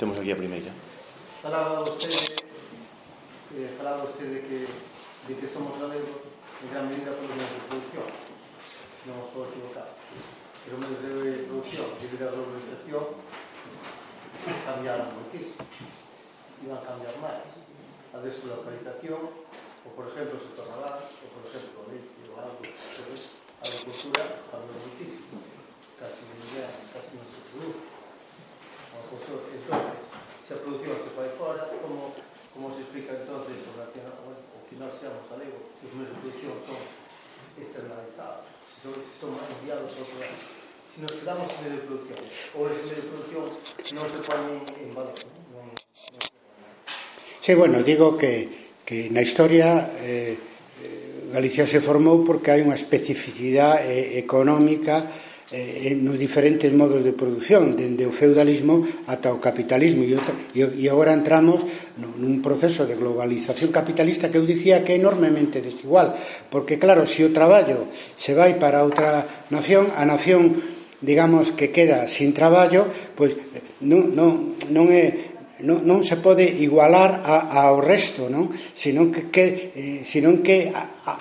Temos aquí a primeira. Falaba usted, eh, falaba usted de que, de que somos galegos en gran medida por medios de producción. Non os podo equivocar. Pero medios de producción, debido a globalización, cambiaron moitísimo. Iban a cambiar máis. A deslocalización, ou por exemplo, se tornará, ou por exemplo, o leite, ou algo, a agricultura cambiou moitísimo. Casi, casi non se produce os entonces se a produción se fai fora como, como se explica entonces o, o que nós seamos galegos que os medios de produción son externalizados se son, se son enviados ao programa se nos quedamos en medio de producción ou ese medio de producción non se pone en valor non, non... Sí, bueno, digo que, que na historia eh, eh, Galicia se formou porque hai unha especificidade eh, económica Eh, eh, nos diferentes modos de produción, dende o feudalismo ata o capitalismo e, outra, e, e agora entramos nun proceso de globalización capitalista que eu dicía que é enormemente desigual, porque claro, se o traballo se vai para outra nación, a nación digamos que queda sin traballo, pois eh, non, non, non é non, non se pode igualar a, ao resto, non? Senón que, que eh, senón que a, a,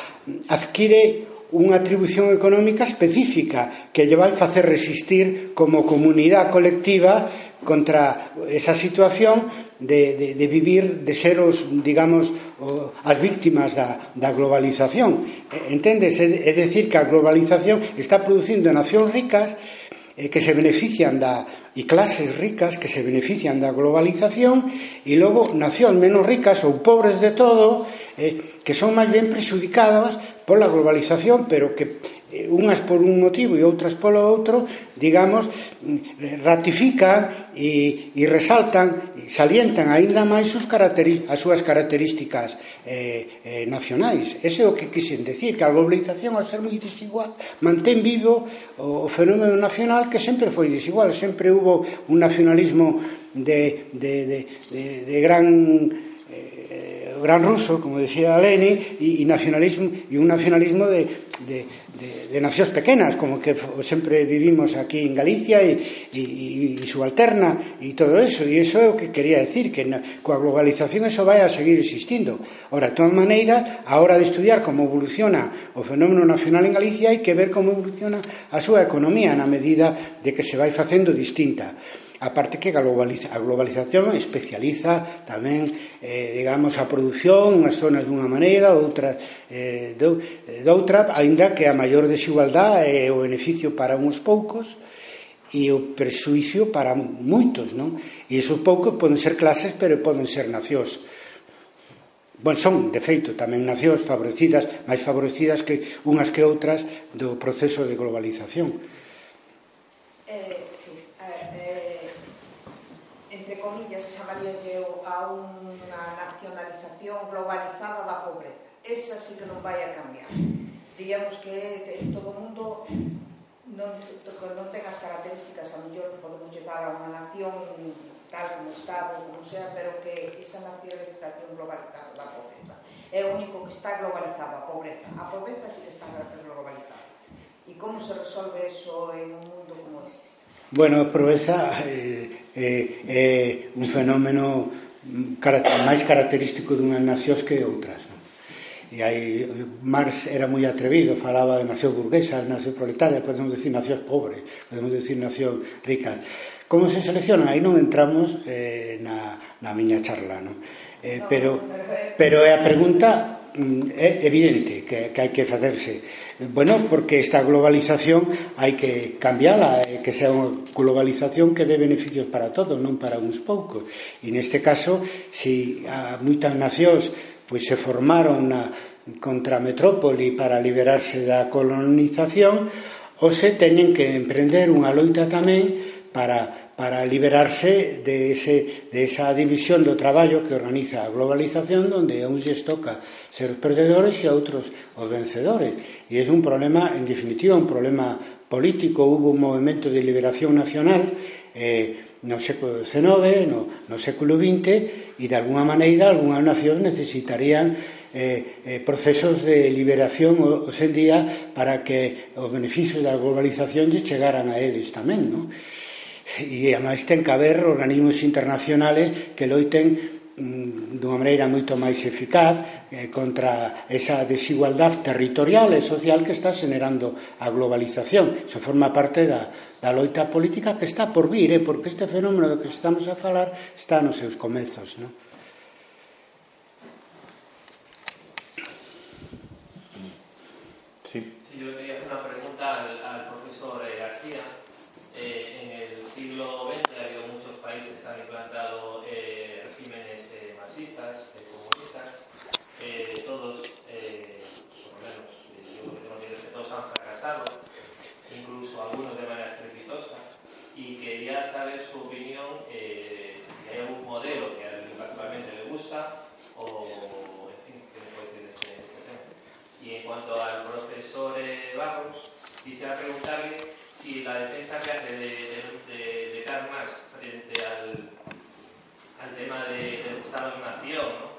adquire unha atribución económica específica que lle vai facer resistir como comunidade colectiva contra esa situación de, de, de vivir, de ser os, digamos, o, as víctimas da, da globalización. Entendes? É decir, que a globalización está producindo nacións ricas eh, que se benefician da e clases ricas que se benefician da globalización e logo nacións menos ricas ou pobres de todo eh, que son máis ben prexudicadas pola globalización, pero que eh, unhas por un motivo e outras polo outro, digamos, mm, ratifican e, e resaltan, e salientan aínda máis sus as súas características eh, eh, nacionais. Ese é o que quixen decir, que a globalización, ao ser moi desigual, mantén vivo o, o fenómeno nacional que sempre foi desigual, sempre hubo un nacionalismo de, de, de, de, de gran gran ruso, como decía Lenin, y, y nacionalismo, y un nacionalismo de, de, de, de, naciones pequeñas, como que siempre vivimos aquí en Galicia y, y, y subalterna y todo eso. Y eso é o que quería decir, que na, coa globalización eso vai a seguir existindo. Ora, de todas maneiras, a hora de estudiar como evoluciona o fenómeno nacional en Galicia hai que ver como evoluciona a súa economía na medida de que se vai facendo distinta. Aparte que a globalización especializa tamén, eh, digamos, a produción unhas zonas dunha maneira, outra, eh, eh outra, aínda que a maior desigualdad é o beneficio para uns poucos e o presuicio para moitos, non? E esos poucos poden ser clases, pero poden ser nacións. Bon, son, de feito, tamén nacións favorecidas, máis favorecidas que unhas que outras do proceso de globalización. Eh, entre comillas, chamaríalle a unha nacionalización globalizada da pobreza. Esa sí que non vai a cambiar. Diríamos que todo o mundo non, non ten as características, a mellor que podemos llevar a unha nación tal como está ou como sea, pero que esa nacionalización globalizada da pobreza é o único que está globalizado, a pobreza. A pobreza sí que está globalizada. E como se resolve eso en un mundo como este? Bueno, a proeza eh, eh, é un fenómeno máis característico dunhas nacións que outras. Non? E aí Marx era moi atrevido, falaba de nación burguesa, de nación proletaria, podemos decir nacións pobres, podemos decir nación ricas. Como se selecciona? Aí non entramos eh, na, na miña charla, non? Eh, pero, eh, pero é a pregunta Mm, é evidente que, que hai que facerse. Bueno, porque esta globalización hai que cambiala, e que sea unha globalización que dé beneficios para todos, non para uns poucos. E neste caso, se a moitas nacións pois se formaron na contra-metrópoli para liberarse da colonización, ou se teñen que emprender unha loita tamén para para liberarse de, ese, de esa división do traballo que organiza a globalización donde a uns lles toca ser os perdedores e a outros os vencedores e é un problema, en definitiva, un problema político hubo un movimento de liberación nacional eh, no século XIX, no, no século XX e de alguna maneira algunha nación necesitarían eh, eh, procesos de liberación hoxe en día para que os beneficios da globalización lle chegaran a eles tamén, non? e ademais ten que haber organismos internacionales que loiten mm, dunha maneira moito máis eficaz eh, contra esa desigualdad territorial e social que está xenerando a globalización. Se forma parte da, da loita política que está por vir, eh, porque este fenómeno do que estamos a falar está nos seus comezos. Non? Países han implantado eh, regímenes eh, marxistas, eh, comunistas, eh, todos, eh, por lo menos, yo creo que todos han fracasado, incluso algunos de manera estrepitosa, y quería saber su opinión si hay algún modelo que a él particularmente le gusta o, en fin, qué me puede decir de este, este tema. Y en cuanto al profesor Barros, quisiera preguntarle si la defensa que hace de, de, de, de Karl Marx frente al, al tema de, del Estado-Nación, ¿no?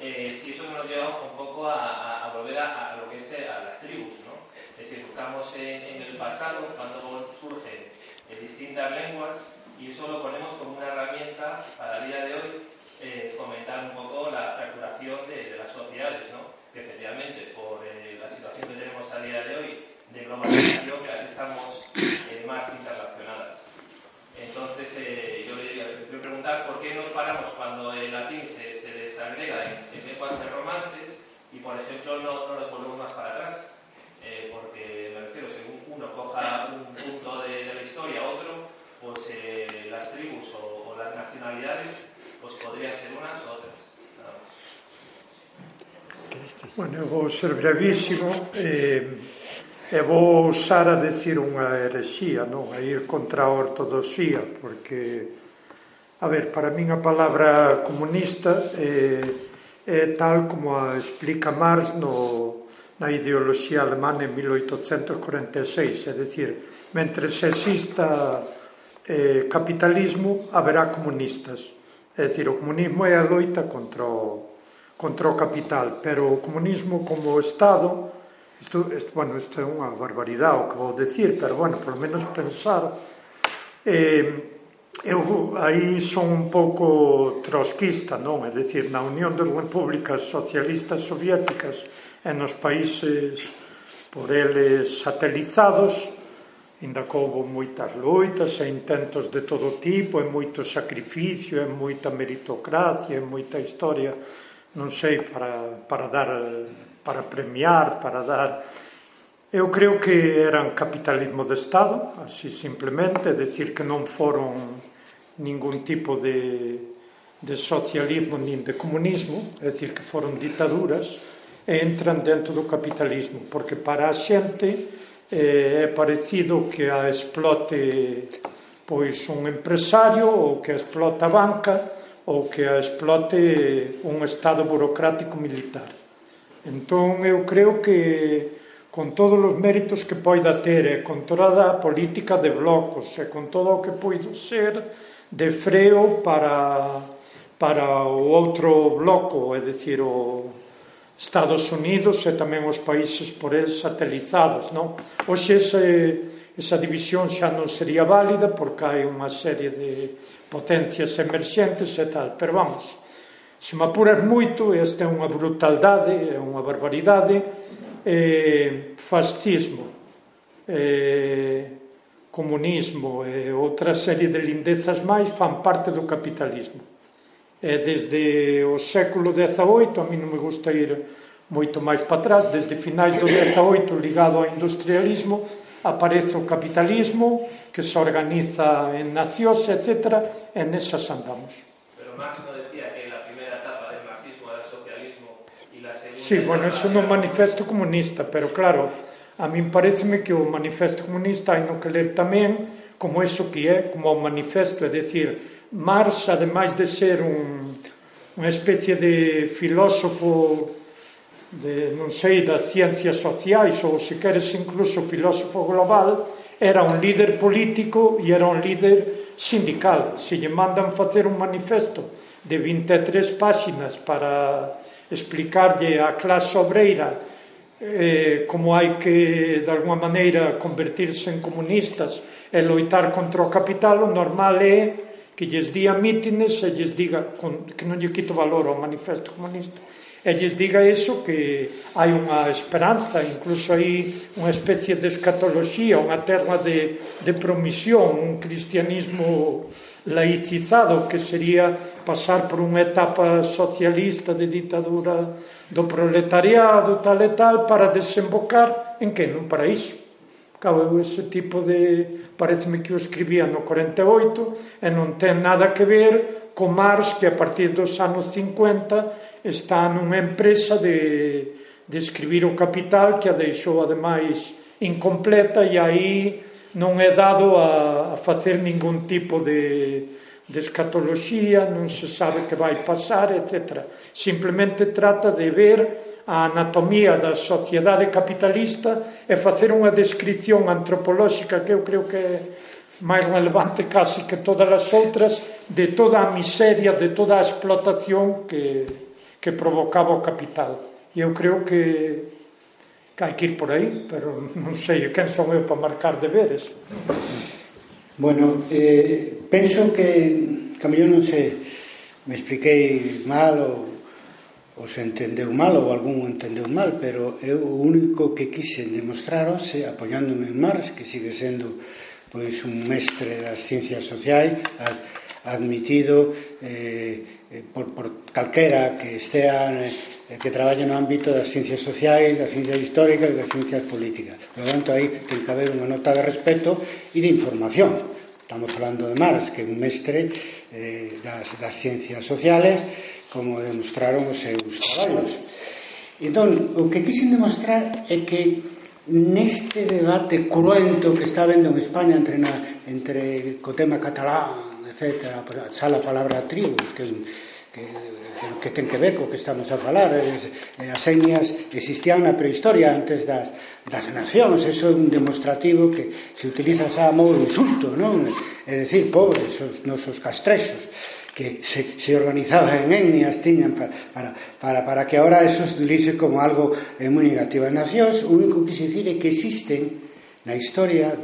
eh, si eso nos lleva un poco a, a, a volver a, a, lo que es eh, a las tribus. ¿no? Es decir, buscamos en, en el pasado, cuando surgen eh, distintas lenguas, y eso lo ponemos como una herramienta para el día de hoy eh, fomentar un poco la fracturación de, de las sociedades, ¿no? que efectivamente por eh, la situación que tenemos a día de hoy de globalización, que aquí estamos eh, más interrelacionadas. Entonces, eh, yo le quiero preguntar por qué nos paramos cuando el latín se, se desagrega en, en lenguas de romances y, por ejemplo, no, no nos volvemos más para atrás. Eh, porque, me refiero, según uno coja un punto de, la historia, otro, pues las tribus o, las nacionalidades pues podrían ser unas o otras. Bueno, eu vou ser brevísimo. E vou usar a decir unha herexía, non? A ir contra a ortodoxia, porque, a ver, para min a palabra comunista é, é tal como a explica Marx no, na ideoloxía alemana en 1846, é dicir, mentre se exista eh, capitalismo, haberá comunistas. É dicir, o comunismo é a loita contra o, contra o capital, pero o comunismo como Estado Isto, isto, bueno, isto é unha barbaridade o que vou decir, pero bueno, polo menos pensar eh, eu aí son un pouco trotskista, non? É dicir, na Unión das Repúblicas Socialistas Soviéticas e nos países por eles satelizados ainda que houve moitas loitas e intentos de todo tipo, e moito sacrificio, e moita meritocracia, e moita historia non sei, para, para dar, para premiar, para dar... Eu creo que eran capitalismo de Estado, así simplemente, decir que non foron ningún tipo de, de socialismo nin de comunismo, é dicir, que foron ditaduras, e entran dentro do capitalismo, porque para a xente eh, é parecido que a explote pois un empresario ou que explota a banca, ou que a explote un Estado burocrático militar. Entón, eu creo que con todos os méritos que poida ter e con toda a política de blocos e con todo o que poido ser de freo para, para o outro bloco, é dicir, o Estados Unidos e tamén os países por el satelizados, non? Oxe ese Esa división xa non sería válida porque hai unha serie de potencias emerxentes e tal. Pero vamos, se me apuras moito, esta é unha brutaldade, é unha barbaridade, eh, fascismo, eh, comunismo e eh, outra serie de lindezas máis fan parte do capitalismo. Eh, desde o século XVIII, a mí non me gusta ir moito máis para atrás, desde finais do XVIII ligado ao industrialismo, aparece o capitalismo que se organiza en nacións, etc. E nesas andamos. Pero Marx no decía que la primera etapa del marxismo era el socialismo y la segunda... Sí, bueno, eso no manifesto comunista, pero claro, a min pareceme que o manifesto comunista hai no que ler tamén como eso que é, como o manifesto, é dicir, Marx, ademais de ser un, unha especie de filósofo de, non sei, das ciencias sociais ou, se queres, incluso filósofo global, era un líder político e era un líder sindical. Se lle mandan facer un manifesto de 23 páxinas para explicarlle á clase obreira eh, como hai que, de alguma maneira, convertirse en comunistas e loitar contra o capital, o normal é que lles día mítines e lles diga con, que non lle quito valor ao manifesto comunista e lles diga eso que hai unha esperanza, incluso hai unha especie de escatoloxía, unha terra de, de promisión, un cristianismo laicizado que sería pasar por unha etapa socialista de ditadura do proletariado tal e tal para desembocar en que? Nun paraíso. Cabo, ese tipo de... Pareceme que o escribía no 48 e non ten nada que ver co Marx que a partir dos anos 50 está nunha empresa de, de escribir o capital que a deixou ademais incompleta e aí non é dado a, a facer ningún tipo de, de escatoloxía, non se sabe que vai pasar, etc. Simplemente trata de ver a anatomía da sociedade capitalista e facer unha descripción antropolóxica que eu creo que é máis relevante casi que todas as outras de toda a miseria, de toda a explotación que, que provocaba o capital. E eu creo que que hai que ir por aí, pero non sei quen son eu para marcar deberes. Bueno, eh, penso que, que a mellor non se me expliquei mal ou, ou se entendeu mal ou algún entendeu mal, pero eu o único que quixen demostrar hoxe apoiándome en Marx, que sigue sendo pois un mestre das ciencias sociais, a, admitido eh, eh, por, por calquera que estea eh, que traballe no ámbito das ciencias sociais, das ciencias históricas e das ciencias políticas. Por tanto, aí ten que haber unha nota de respeto e de información. Estamos falando de Marx, que é un mestre eh, das, das ciencias sociales, como demostraron os seus traballos. Entón, o que quixen demostrar é que neste debate cruento que está vendo en España entre, na, entre co tema catalán etc. xa a palabra tribus, que, que, que ten que ver co que estamos a falar, as etnias existían na prehistoria antes das, das nacións, eso é un demostrativo que se utiliza xa a modo insulto, non? É dicir, pobres, os nosos castrexos, que se, se organizaba en etnias tiñan para, para, para, para que ahora eso se utilice como algo eh, moi negativo. As nacións, o único que se dicir é que existen na historia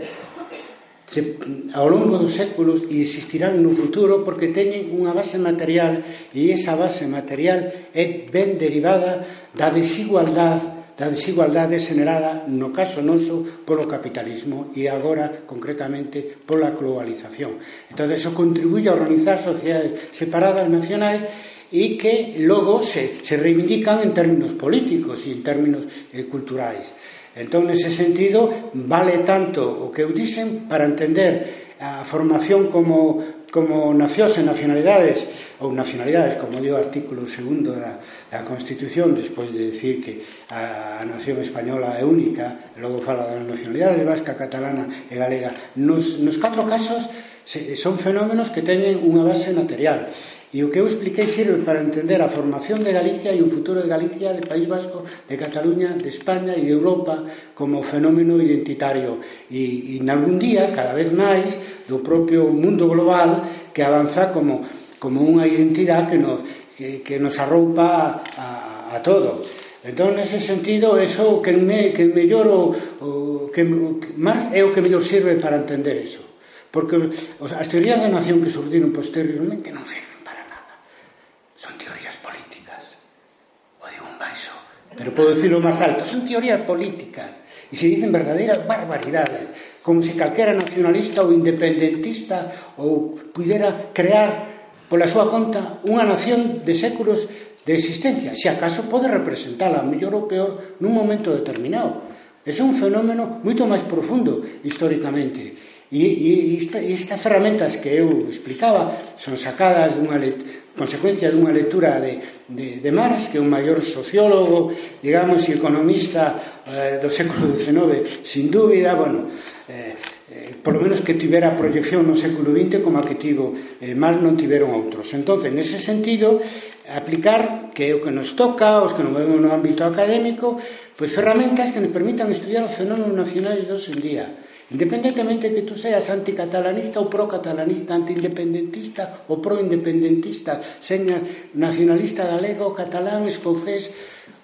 se, ao longo dos séculos e existirán no futuro porque teñen unha base material e esa base material é ben derivada da desigualdade da desigualdade generada no caso noso polo capitalismo e agora concretamente pola globalización. Entón, eso contribuye a organizar sociedades separadas nacionais e que logo se, se reivindican en términos políticos e en términos eh, culturais. Entón, nese sentido, vale tanto o que eu dixen para entender a formación como, como nacións e nacionalidades, ou nacionalidades, como dio o artículo segundo da, da Constitución, despois de decir que a, a nación española é única, logo fala das nacionalidades vasca, catalana e galega. Nos, nos catro casos se, son fenómenos que teñen unha base material E o que eu expliquei sirve para entender a formación de Galicia e o futuro de Galicia, de País Vasco, de Cataluña, de España e de Europa como fenómeno identitario. E, e nalgún día, cada vez máis, do propio mundo global que avanza como, como unha identidade que nos, que, que nos arroupa a, a todo. Entón, nese sentido, eso que, me, que mellor o, o que, o, que máis é o que mellor sirve para entender eso. Porque os, as teorías da nación que surdiron posteriormente non sirven. pero puedo decirlo más alto, son teorías políticas. Y se dicen verdaderas barbaridades, como si calquera nacionalista ou independentista ou pudera crear pola súa conta unha nación de séculos de existencia, se acaso pode representala, mellor ou peor, nun momento determinado. Ese é un fenómeno moito máis profundo históricamente. E, e esta, estas ferramentas que eu explicaba son sacadas dunha consecuencia dunha lectura de, de, de Marx, que é un maior sociólogo, digamos, e economista eh, do século XIX, sin dúbida, bueno, eh, eh, polo menos que tivera proyección no século XX como a que tivo eh, Marx non tiveron outros. Entón, nese sentido, aplicar que é o que nos toca, os que nos movemos no ámbito académico, pois ferramentas que nos permitan estudiar os fenómenos nacionais dos en día. Independentemente que tú seas anticatalanista ou pro-catalanista, antiindependentista ou pro-independentista, señas nacionalista galego, catalán, escocés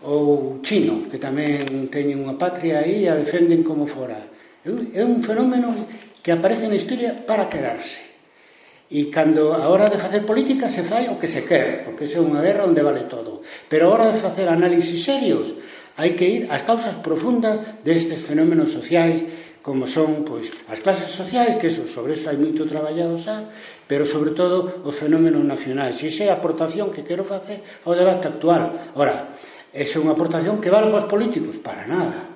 ou chino, que tamén teñen unha patria aí e a defenden como fora. É un fenómeno que aparece na historia para quedarse. E cando a hora de facer política se fai o que se quer, porque esa é unha guerra onde vale todo. Pero a hora de facer análisis serios, hai que ir ás causas profundas destes fenómenos sociais, como son pois, as clases sociais, que eso, sobre eso hai moito traballado xa, pero sobre todo os fenómenos nacionais. E esa é a aportación que quero facer ao debate actual. Ora, esa é unha aportación que vale para os políticos, para nada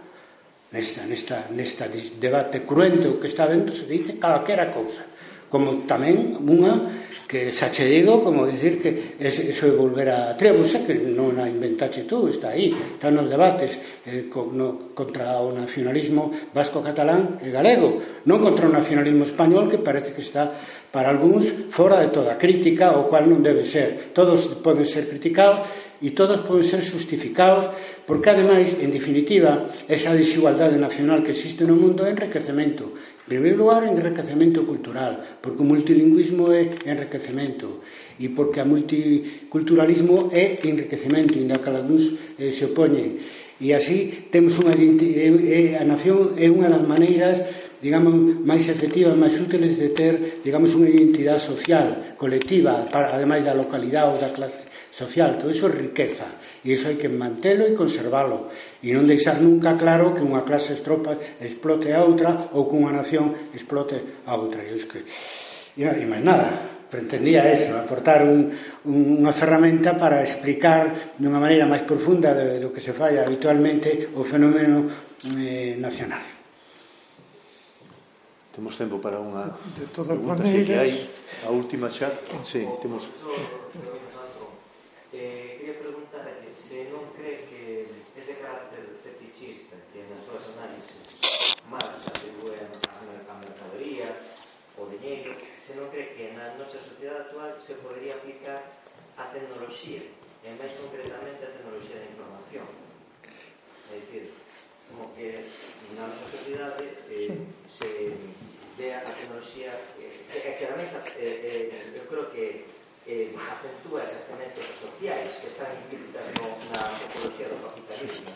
nesta, nesta, nesta debate cruento que está vendo se dice calquera cousa como tamén unha que xa che digo como dicir que eso é volver a Trebusa que non a inventache tú, está aí está nos debates eh, con, no, contra o nacionalismo vasco-catalán e galego, non contra o nacionalismo español que parece que está para algúns fora de toda crítica o cual non debe ser. Todos poden ser criticados e todos poden ser justificados porque ademais, en definitiva, esa desigualdade nacional que existe no mundo é enriquecemento. En primeiro lugar, enriquecemento cultural, porque o multilingüismo é enriquecemento e porque o multiculturalismo é enriquecemento, ainda que algúns eh, se opoñen E así temos unha a nación é unha das maneiras, digamos, máis efectivas, máis útiles de ter, digamos, unha identidade social, colectiva, para, ademais da localidade ou da clase social. Todo iso é riqueza e iso hai que mantelo e conservalo e non deixar nunca claro que unha clase estropa explote a outra ou que unha nación explote a outra. E, es que, e, e máis nada, pretendía eso, aportar un, un, unha ferramenta para explicar de unha maneira máis profunda de, do que se falla habitualmente o fenómeno eh, nacional. Temos tempo para unha de todas pregunta, maneiras... que hai a última xa. Sí, temos... Eh, quería preguntarle se non cree que ese carácter fetichista que nas súas análises Marx atribúe a mercadoría o dinheiro, se non cree que na nosa sociedade actual se podería aplicar a tecnoloxía, e máis concretamente a tecnoloxía da información. É dicir, como que na nosa sociedade eh, se ve a tecnoloxía eh, que, que ademais eh, eh, eu creo que eh, acentúa esas tendencias sociais que están implícitas no, na apoloxía do capitalismo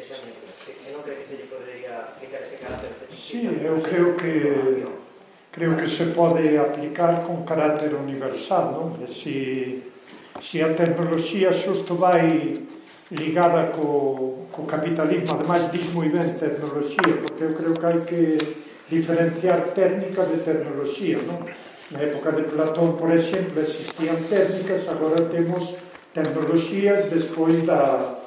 esa se, se non creo que se lle podería aplicar ese carácter Sí, eu creo que creo que se pode aplicar con carácter universal, non? E si, si a tecnoloxía xusto vai ligada co, co capitalismo, ademais dis moi ben tecnoloxía, porque eu creo que hai que diferenciar técnica de tecnoloxía, non? Na época de Platón, por exemplo, existían técnicas, agora temos tecnoloxías despois da,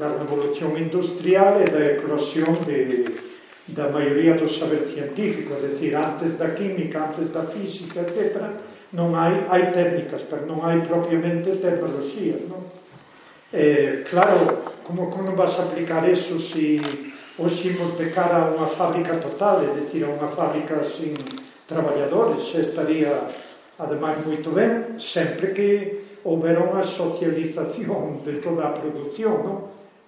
da revolución industrial e da eclosión de, da maioría do saber científico, é dicir, antes da química, antes da física, etc., non hai, hai técnicas, pero non hai propiamente tecnología, non? Eh, claro, como, como vas a aplicar eso se si hoxe imos de cara a unha fábrica total, é dicir, a unha fábrica sin traballadores, xa estaría ademais moito ben, sempre que houbera unha socialización de toda a produción, non?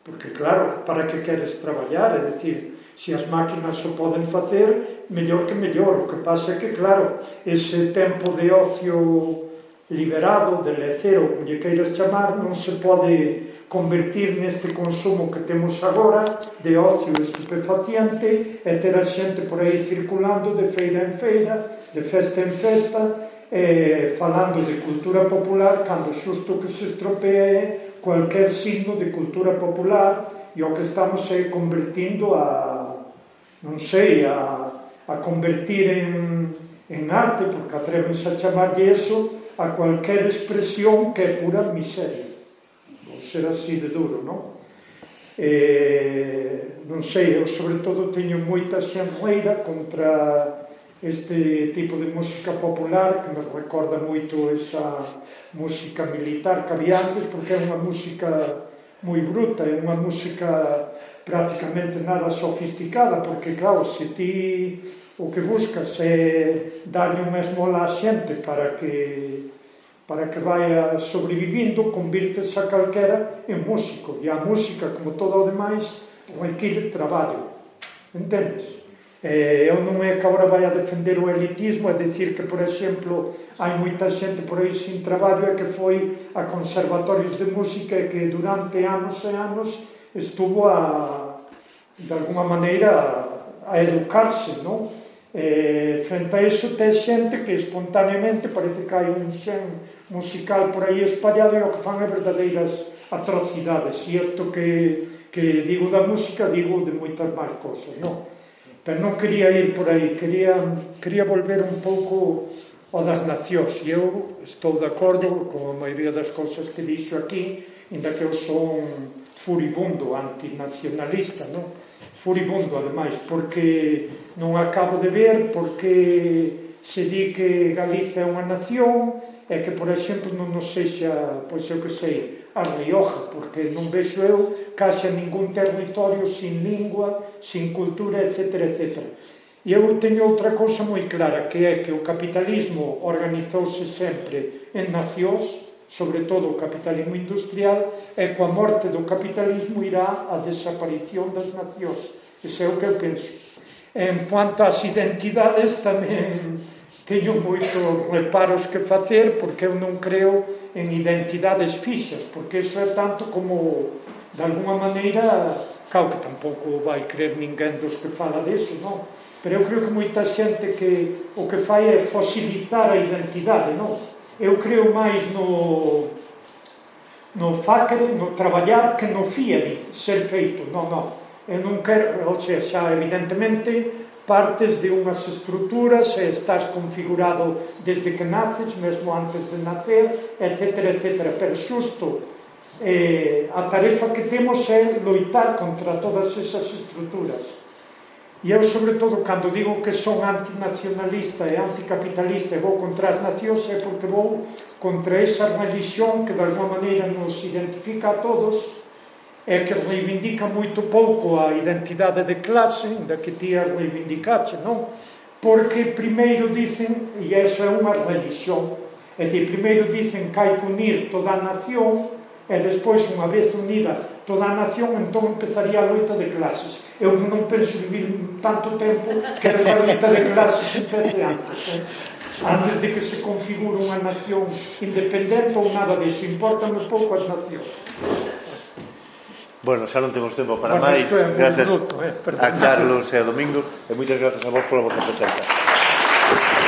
Porque, claro, para que queres traballar? É dicir, se as máquinas o poden facer, mellor que mellor. O que pasa é que, claro, ese tempo de ocio liberado, de lecer, ou como lle queiras chamar, non se pode convertir neste consumo que temos agora de ocio estupefaciente e ter a xente por aí circulando de feira en feira, de festa en festa, eh, falando de cultura popular cando xusto que se estropea é cualquier signo de cultura popular e o que estamos é convertindo a, non sei, a, a convertir en, en arte, porque atrevense a chamarlle eso, a cualquier expresión que é pura miseria. non ser así de duro, non? Eh, non sei, eu sobre todo teño moita xerreira contra este tipo de música popular que me recorda moito esa música militar que había antes porque é unha música moi bruta, é unha música prácticamente nada sofisticada porque claro, se ti o que buscas é darlle unha esmola á xente para que para que vaya sobrevivindo convirtes a calquera en músico e a música, como todo o demais, require traballo entendes? Eh, eu non é que agora vai a defender o elitismo, é dicir que, por exemplo, hai moita xente por aí sin traballo e que foi a conservatorios de música e que durante anos e anos estuvo a, de alguma maneira, a, a educarse, non? Eh, frente a iso te xente que espontaneamente parece que hai un xen musical por aí espallado e o que fan é verdadeiras atrocidades e isto que, que digo da música digo de moitas máis cosas non? Pero non quería ir por aí, quería, quería volver un pouco ao das nacións. E eu estou de acordo con a maioría das cousas que dixo aquí, inda que eu son furibundo antinacionalista, non? furibundo, ademais, porque non acabo de ver, porque se di que Galicia é unha nación, e que, por exemplo, non nos sexa, pois eu que sei, a Rioja, porque non vexo eu case ningún territorio sin lingua, sin cultura, etc. etc. E eu teño outra cousa moi clara, que é que o capitalismo organizouse sempre en nacións, sobre todo o capitalismo industrial, e coa morte do capitalismo irá a desaparición das nacións. Ese é o que eu penso. En cuanto ás identidades, tamén teño moitos reparos que facer, porque eu non creo en identidades fixas, porque iso é tanto como, de alguma maneira, claro que tampouco vai creer ninguén dos que fala deso, non? Pero eu creo que moita xente que o que fai é fosilizar a identidade, non? Eu creo máis no no facer, no traballar que no fíade ser feito, non, non. Eu non quero, ou sea, xa evidentemente partes de unhas estruturas e estás configurado desde que naces, mesmo antes de nacer, etc, etc. Pero xusto eh, a tarefa que temos é loitar contra todas esas estruturas E eu, sobre todo, cando digo que son antinacionalista e anticapitalista e vou contra as nacións, é porque vou contra esa religión que, de alguma maneira, nos identifica a todos e que reivindica moito pouco a identidade de clase, da que ti as reivindicaste, non? Porque primeiro dicen, e esa é unha religión, é dicir, primeiro dicen que hai que unir toda a nación e despois, unha vez unida toda a nación, entón empezaría a loita de clases. Eu non penso vivir tanto tempo que a loita de clases empece antes. Eh? Antes de que se configure unha nación independente ou nada disso. Importan un pouco as nacións. Bueno, xa non temos tempo para bueno, máis. Gracias minuto, eh, a Carlos e a Domingo. E moitas gracias a vos pola vosa presenza.